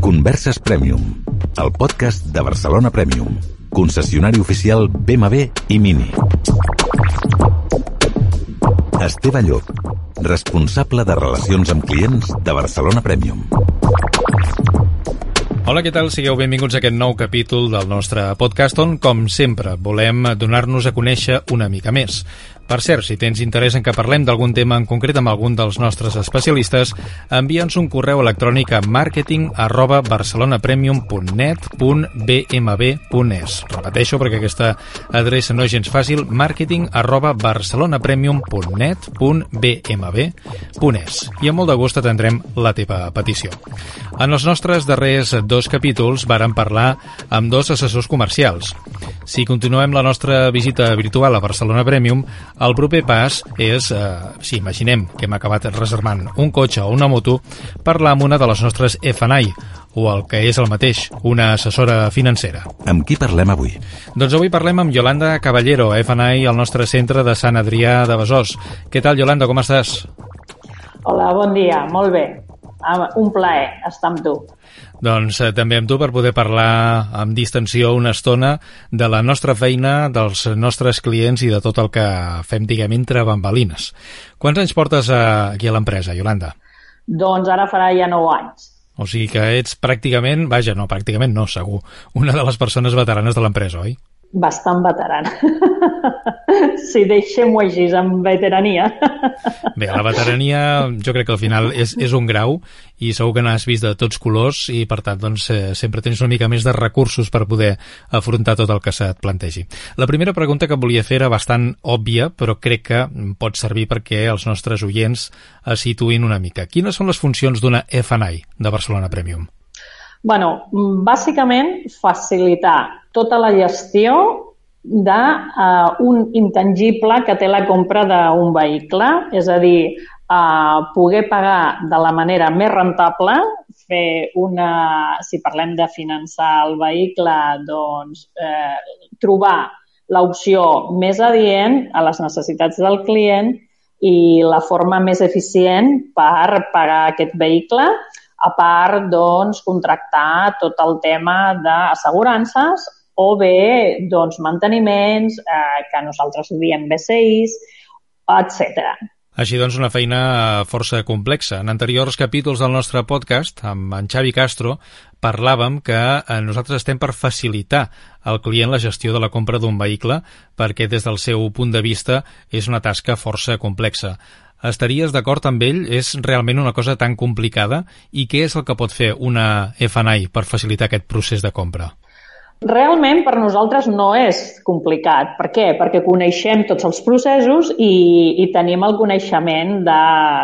Converses Premium, el podcast de Barcelona Premium, concessionari oficial BMW i Mini. Esteve Llop, responsable de relacions amb clients de Barcelona Premium. Hola, què tal? Sigueu benvinguts a aquest nou capítol del nostre podcast on, com sempre, volem donar-nos a conèixer una mica més. Per cert, si tens interès en que parlem d'algun tema en concret amb algun dels nostres especialistes, envia'ns un correu electrònic a marketing arroba barcelonapremium.net.bmb.es. Repeteixo perquè aquesta adreça no és gens fàcil, marketing arroba barcelonapremium.net.bmb.es. I amb molt de gust atendrem la teva petició. En els nostres darrers dos capítols varen parlar amb dos assessors comercials. Si continuem la nostra visita virtual a Barcelona Premium, el proper pas és, eh, si imaginem que hem acabat reservant un cotxe o una moto, parlar amb una de les nostres FNI, o el que és el mateix, una assessora financera. Amb qui parlem avui? Doncs avui parlem amb Yolanda Caballero, FNI, al nostre centre de Sant Adrià de Besòs. Què tal, Yolanda, com estàs? Hola, bon dia, molt bé. Un plaer estar amb tu. Doncs eh, també amb tu per poder parlar amb distensió una estona de la nostra feina, dels nostres clients i de tot el que fem, diguem, entre bambalines. Quants anys portes a, eh, aquí a l'empresa, Yolanda? Doncs ara farà ja 9 anys. O sigui que ets pràcticament, vaja, no, pràcticament no, segur, una de les persones veteranes de l'empresa, oi? Bastant veterana. si deixem-ho així, amb veterania. Bé, la veterania jo crec que al final és, és un grau i segur que n'has vist de tots colors i per tant doncs, eh, sempre tens una mica més de recursos per poder afrontar tot el que se't plantegi. La primera pregunta que volia fer era bastant òbvia, però crec que pot servir perquè els nostres oients es situïn una mica. Quines són les funcions d'una FNI de Barcelona Premium? bueno, bàsicament facilitar tota la gestió d'un uh, un intangible que té la compra d'un vehicle, és a dir, uh, poder pagar de la manera més rentable, fer una, si parlem de finançar el vehicle, doncs eh, trobar l'opció més adient a les necessitats del client i la forma més eficient per pagar aquest vehicle a part, doncs, contractar tot el tema d'assegurances o bé, doncs, manteniments, eh, que nosaltres diem BCIs, etc. Així doncs, una feina força complexa. En anteriors capítols del nostre podcast, amb en Xavi Castro, parlàvem que eh, nosaltres estem per facilitar al client la gestió de la compra d'un vehicle perquè des del seu punt de vista és una tasca força complexa. Estaries d'acord amb ell? És realment una cosa tan complicada? I què és el que pot fer una FNI per facilitar aquest procés de compra? Realment per nosaltres no és complicat. Per què? Perquè coneixem tots els processos i, i tenim el coneixement de,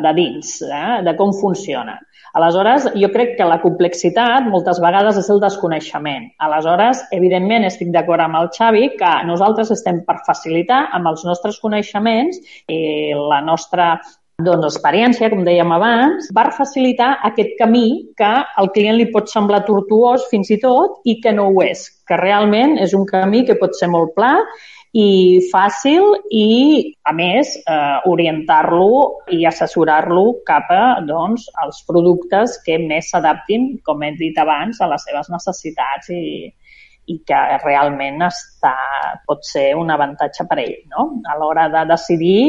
de dins, eh? de com funciona. Aleshores, jo crec que la complexitat moltes vegades és el desconeixement. Aleshores, evidentment, estic d'acord amb el Xavi que nosaltres estem per facilitar amb els nostres coneixements i la nostra doncs, experiència, com dèiem abans, per facilitar aquest camí que al client li pot semblar tortuós fins i tot i que no ho és, que realment és un camí que pot ser molt pla i fàcil i, a més, eh, orientar-lo i assessorar-lo cap a doncs, els productes que més s'adaptin, com he dit abans, a les seves necessitats i, i que realment està, pot ser un avantatge per ell no? a l'hora de decidir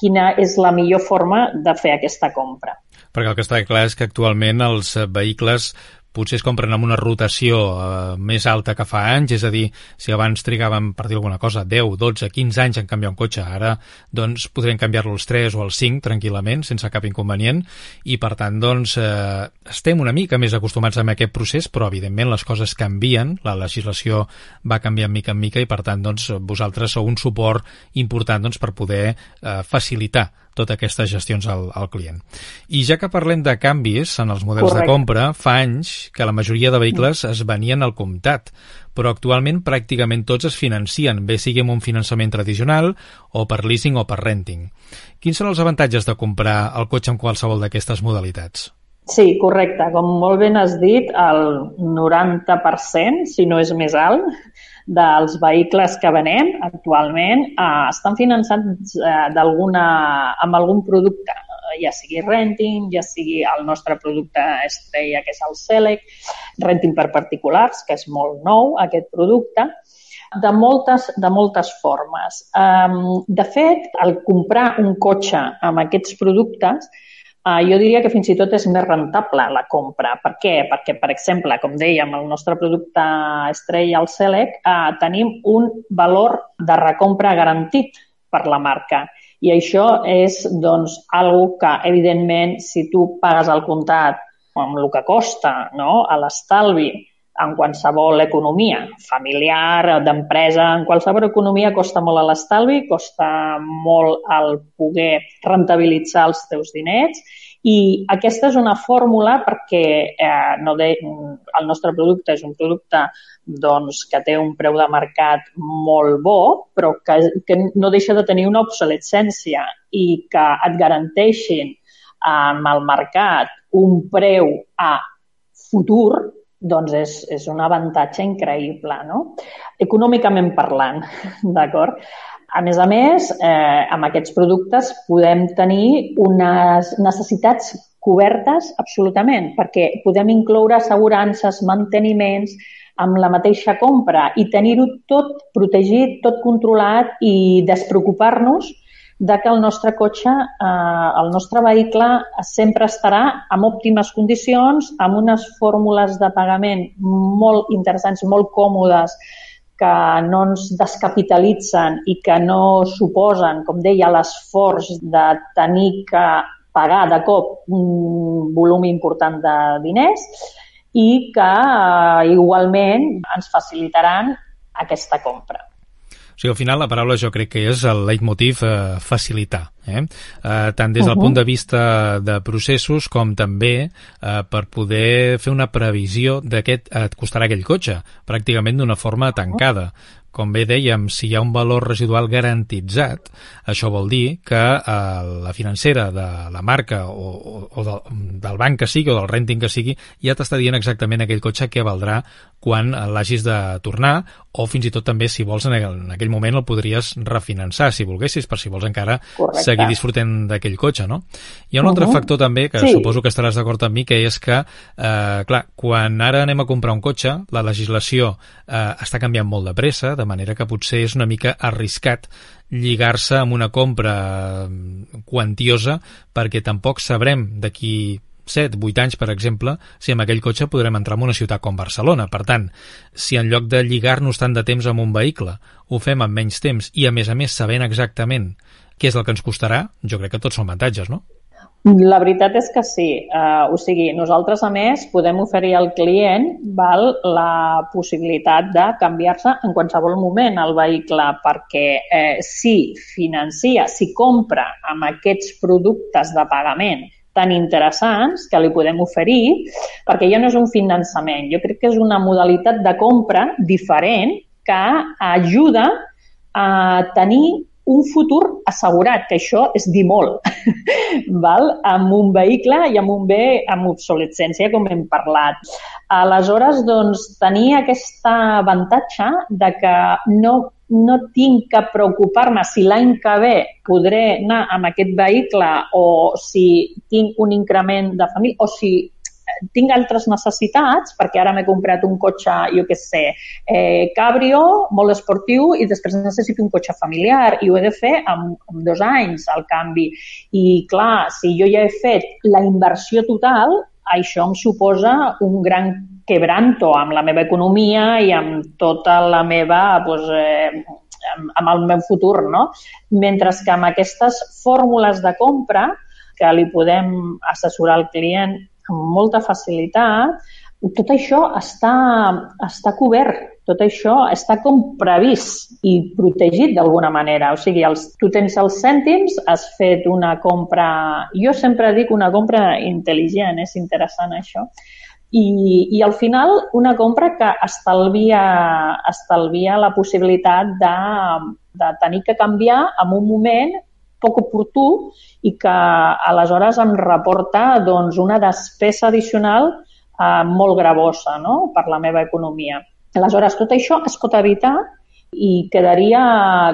quina és la millor forma de fer aquesta compra. Perquè el que està clar és que actualment els vehicles potser es compren amb una rotació eh, més alta que fa anys, és a dir, si abans trigàvem, per dir alguna cosa, 10, 12, 15 anys en canviar un cotxe, ara doncs podrem canviar-lo als 3 o als 5 tranquil·lament, sense cap inconvenient, i per tant, doncs, eh, estem una mica més acostumats a aquest procés, però evidentment les coses canvien, la legislació va canviant mica en mica i per tant, doncs, vosaltres sou un suport important doncs, per poder eh, facilitar totes aquestes gestions al, al client. I ja que parlem de canvis en els models Correcte. de compra, fa anys que la majoria de vehicles es venien al comptat, però actualment pràcticament tots es financien, bé sigui amb un finançament tradicional o per leasing o per renting. Quins són els avantatges de comprar el cotxe amb qualsevol d'aquestes modalitats? Sí, correcte. Com molt ben has dit, el 90%, si no és més alt, dels vehicles que venem actualment eh, estan finançats eh, d'alguna amb algun producte, ja sigui renting, ja sigui el nostre producte estrella, que és el Select, renting per particulars, que és molt nou, aquest producte, de moltes, de moltes formes. De fet, el comprar un cotxe amb aquests productes Uh, jo diria que fins i tot és més rentable la compra. Per què? Perquè, per exemple, com dèiem, el nostre producte estrella, el Select, uh, tenim un valor de recompra garantit per la marca. I això és, doncs, algo que, evidentment, si tu pagues al comptat amb el que costa, no? a l'estalvi, en qualsevol economia, familiar, d'empresa, en qualsevol economia costa molt l'estalvi, costa molt el poder rentabilitzar els teus diners i aquesta és una fórmula perquè eh, no de, el nostre producte és un producte doncs, que té un preu de mercat molt bo, però que, que no deixa de tenir una obsolescència i que et garanteixin amb el mercat un preu a futur, doncs és, és un avantatge increïble, no? Econòmicament parlant, d'acord? A més a més, eh, amb aquests productes podem tenir unes necessitats cobertes absolutament, perquè podem incloure assegurances, manteniments, amb la mateixa compra i tenir-ho tot protegit, tot controlat i despreocupar-nos de que el nostre cotxe, eh, el nostre vehicle sempre estarà en òptimes condicions, amb unes fórmules de pagament molt interessants, molt còmodes, que no ens descapitalitzen i que no suposen, com deia, l'esforç de tenir que pagar de cop un volum important de diners i que eh, igualment ens facilitaran aquesta compra. O sigui, al final la paraula jo crec que és el leitmotiv eh, facilitar, eh? Eh, tant des del uh -huh. punt de vista de processos com també eh, per poder fer una previsió de què et costarà aquell cotxe, pràcticament d'una forma tancada com bé dèiem, si hi ha un valor residual garantitzat, això vol dir que eh, la financera de la marca o, o, o del, del banc que sigui o del renting que sigui ja t'està dient exactament aquell cotxe que valdrà quan l'hagis de tornar o fins i tot també si vols en aquell, en aquell moment el podries refinançar si volguessis, per si vols encara Correcte. seguir disfrutant d'aquell cotxe, no? Hi ha un uh -huh. altre factor també, que sí. suposo que estaràs d'acord amb mi, que és que, eh, clar, quan ara anem a comprar un cotxe, la legislació eh, està canviant molt de pressa, de manera que potser és una mica arriscat lligar-se amb una compra quantiosa perquè tampoc sabrem d'aquí 7, 8 anys, per exemple, si amb aquell cotxe podrem entrar en una ciutat com Barcelona. Per tant, si en lloc de lligar-nos tant de temps amb un vehicle ho fem amb menys temps i, a més a més, sabent exactament què és el que ens costarà, jo crec que tots són avantatges, no? La veritat és que sí. Uh, o sigui, nosaltres, a més, podem oferir al client val, la possibilitat de canviar-se en qualsevol moment el vehicle perquè eh, si financia, si compra amb aquests productes de pagament tan interessants que li podem oferir, perquè ja no és un finançament, jo crec que és una modalitat de compra diferent que ajuda a tenir un futur assegurat, que això és dir molt, val? amb un vehicle i amb un bé amb obsolescència, com hem parlat. Aleshores, doncs, tenir aquest avantatge de que no no tinc que preocupar-me si l'any que ve podré anar amb aquest vehicle o si tinc un increment de família o si tinc altres necessitats, perquè ara m'he comprat un cotxe, jo què sé, eh, cabrio, molt esportiu, i després necessito un cotxe familiar, i ho he de fer en, en dos anys, al canvi. I, clar, si jo ja he fet la inversió total, això em suposa un gran quebranto amb la meva economia i amb tota la meva, doncs, eh, amb, amb el meu futur, no? Mentre que amb aquestes fórmules de compra que li podem assessorar al client amb molta facilitat, tot això està, està cobert tot això està com previst i protegit d'alguna manera. O sigui, els, tu tens els cèntims, has fet una compra... Jo sempre dic una compra intel·ligent, és interessant això. I, i al final una compra que estalvia, estalvia la possibilitat de, de tenir que canviar en un moment poc oportú i que aleshores em reporta doncs, una despesa addicional eh, molt gravosa no? per la meva economia. Aleshores, tot això es pot evitar i quedaria,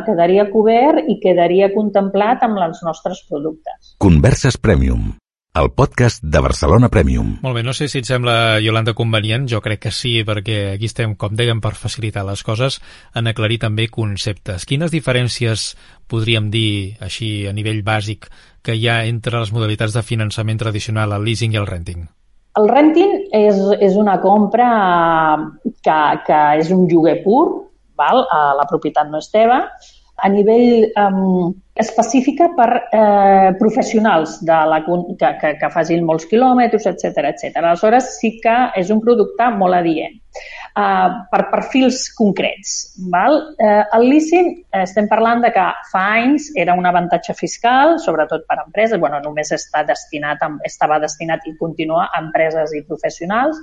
quedaria cobert i quedaria contemplat amb els nostres productes. Converses Premium el podcast de Barcelona Premium. Molt bé, no sé si et sembla, Yolanda, convenient, jo crec que sí, perquè aquí estem, com dèiem, per facilitar les coses, en aclarir també conceptes. Quines diferències podríem dir, així a nivell bàsic, que hi ha entre les modalitats de finançament tradicional, el leasing i el renting? El renting és, és una compra que, que és un lloguer pur, val? la propietat no és teva, a nivell um, específica per eh, professionals de la, que, que, que facin molts quilòmetres, etc etc. Aleshores, sí que és un producte molt adient uh, per perfils concrets. Val? Uh, el leasing, estem parlant de que fa anys era un avantatge fiscal, sobretot per a empreses, bueno, només està destinat, estava destinat i continua a empreses i professionals,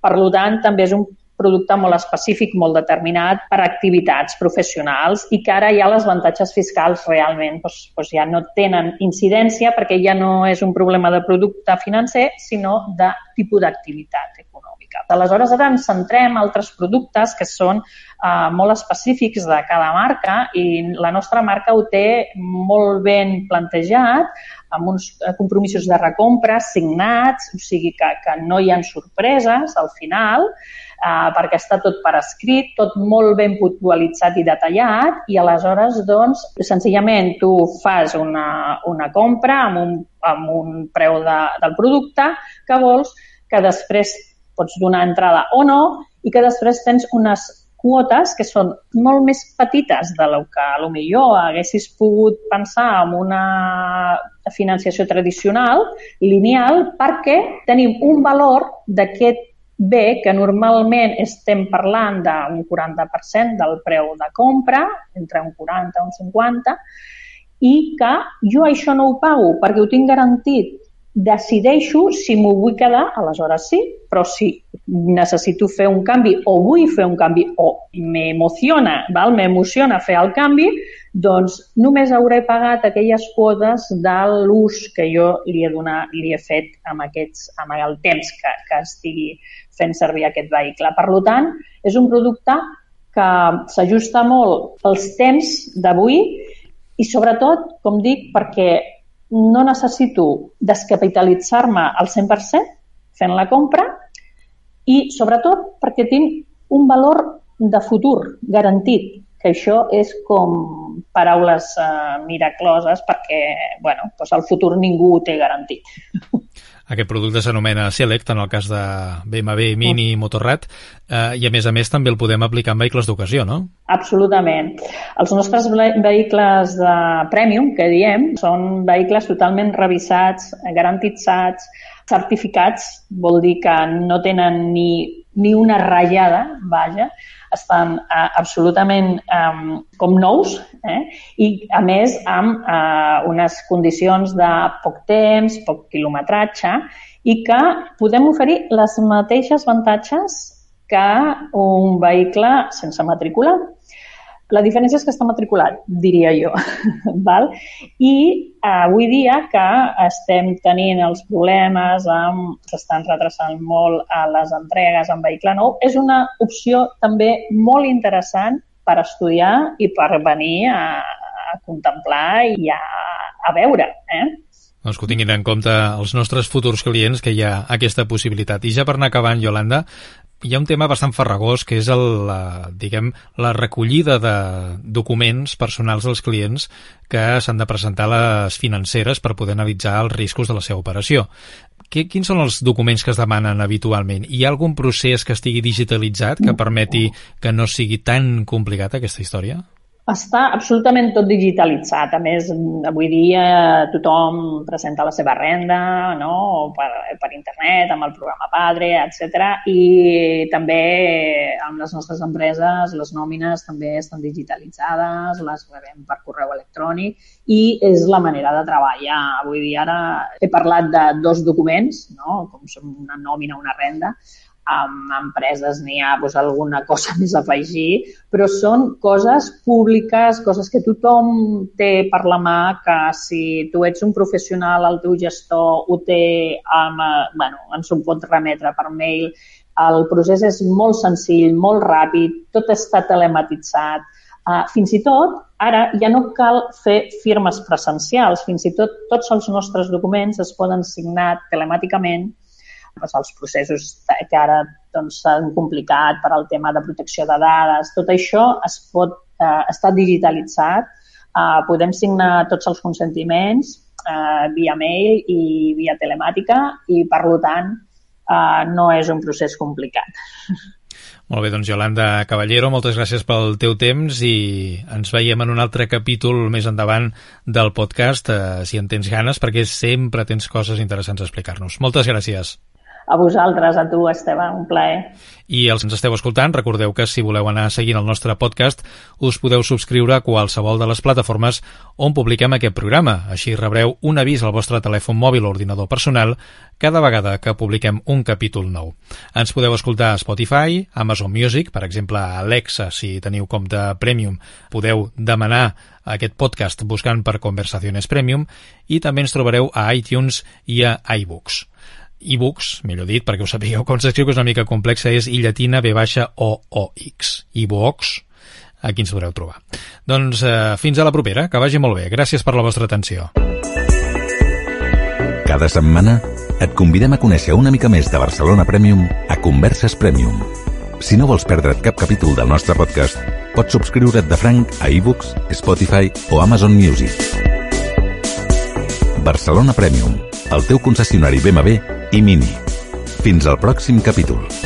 per tant, també és un producte molt específic, molt determinat per activitats professionals i que ara ja les avantatges fiscals realment doncs, doncs ja no tenen incidència perquè ja no és un problema de producte financer, sinó de tipus d'activitat econòmica. Aleshores, ara ens centrem en altres productes que són eh, molt específics de cada marca i la nostra marca ho té molt ben plantejat amb uns eh, compromisos de recompra signats, o sigui que, que no hi ha sorpreses al final, eh, perquè està tot per escrit, tot molt ben puntualitzat i detallat i aleshores, doncs, senzillament tu fas una, una compra amb un, amb un preu de, del producte que vols, que després pots donar entrada o no i que després tens unes quotes que són molt més petites de lo que a lo millor haguessis pogut pensar en una financiació tradicional, lineal, perquè tenim un valor d'aquest bé que normalment estem parlant d'un 40% del preu de compra, entre un 40 i un 50, i que jo això no ho pago perquè ho tinc garantit decideixo si m'ho vull quedar, aleshores sí, però si necessito fer un canvi o vull fer un canvi o m'emociona, m'emociona fer el canvi, doncs només hauré pagat aquelles quotes de l'ús que jo li he, donat, li he fet amb, aquests, amb el temps que, que estigui fent servir aquest vehicle. Per tant, és un producte que s'ajusta molt als temps d'avui i sobretot, com dic, perquè no necessito descapitalitzar-me al 100% fent la compra i sobretot perquè tinc un valor de futur garantit, que això és com paraules eh, miracloses perquè bueno, doncs el futur ningú ho té garantit. Aquest producte s'anomena Select, en el cas de BMW, Mini i Motorrad, eh, i a més a més també el podem aplicar en vehicles d'ocasió, no? Absolutament. Els nostres vehicles de Premium, que diem, són vehicles totalment revisats, garantitzats, certificats, vol dir que no tenen ni, ni una ratllada, vaja, estan eh, absolutament eh, com nous eh? i, a més, amb eh, unes condicions de poc temps, poc quilometratge i que podem oferir les mateixes avantatges que un vehicle sense matrícula. La diferència és que està matriculat, diria jo. val? I eh, avui dia que estem tenint els problemes, amb s'estan retrasant molt a les entregues en vehicle nou, és una opció també molt interessant per estudiar i per venir a, a contemplar i a, a veure. Eh? Doncs que ho tinguin en compte els nostres futurs clients que hi ha aquesta possibilitat. I ja per anar acabant, Yolanda, hi ha un tema bastant farragós que és el, la, diguem, la recollida de documents personals dels clients que s'han de presentar a les financeres per poder analitzar els riscos de la seva operació. Que, quins són els documents que es demanen habitualment? Hi ha algun procés que estigui digitalitzat que permeti que no sigui tan complicat aquesta història? Està absolutament tot digitalitzat. A més, avui dia tothom presenta la seva renda no? per, per internet, amb el programa Padre, etc. I també amb les nostres empreses les nòmines també estan digitalitzades, les rebem per correu electrònic i és la manera de treballar. Avui dia ara he parlat de dos documents, no? com són una nòmina, una renda, amb empreses n'hi ha doncs, alguna cosa més a afegir, però són coses públiques, coses que tothom té per la mà, que si tu ets un professional, el teu gestor ho té, amb, eh, bueno, ens ho pot remetre per mail, el procés és molt senzill, molt ràpid, tot està telematitzat, Uh, fins i tot, ara ja no cal fer firmes presencials, fins i tot tots els nostres documents es poden signar telemàticament doncs, els processos que ara doncs, s'han complicat per al tema de protecció de dades, tot això es pot eh, estar digitalitzat, eh, podem signar tots els consentiments eh, via mail i via telemàtica i, per tant, eh, no és un procés complicat. Molt bé, doncs Yolanda Caballero, moltes gràcies pel teu temps i ens veiem en un altre capítol més endavant del podcast, eh, si en tens ganes, perquè sempre tens coses interessants a explicar-nos. Moltes gràcies. A vosaltres, a tu, Esteve, un plaer. I els que ens esteu escoltant, recordeu que si voleu anar seguint el nostre podcast, us podeu subscriure a qualsevol de les plataformes on publiquem aquest programa. Així rebreu un avís al vostre telèfon mòbil o ordinador personal cada vegada que publiquem un capítol nou. Ens podeu escoltar a Spotify, Amazon Music, per exemple a Alexa, si teniu compte Premium, podeu demanar aquest podcast buscant per Conversaciones Premium i també ens trobareu a iTunes i a iBooks e-books, millor dit, perquè ho sapigueu com s'escriu, que és una mica complexa, és i llatina b baixa o o x. e-books, aquí ens podreu trobar. Doncs eh, fins a la propera, que vagi molt bé. Gràcies per la vostra atenció. Cada setmana et convidem a conèixer una mica més de Barcelona Premium a Converses Premium. Si no vols perdre't cap capítol del nostre podcast, pots subscriure't de franc a iBooks, Spotify o Amazon Music. Barcelona Premium, el teu concessionari BMW i Mini. Fins al pròxim capítol.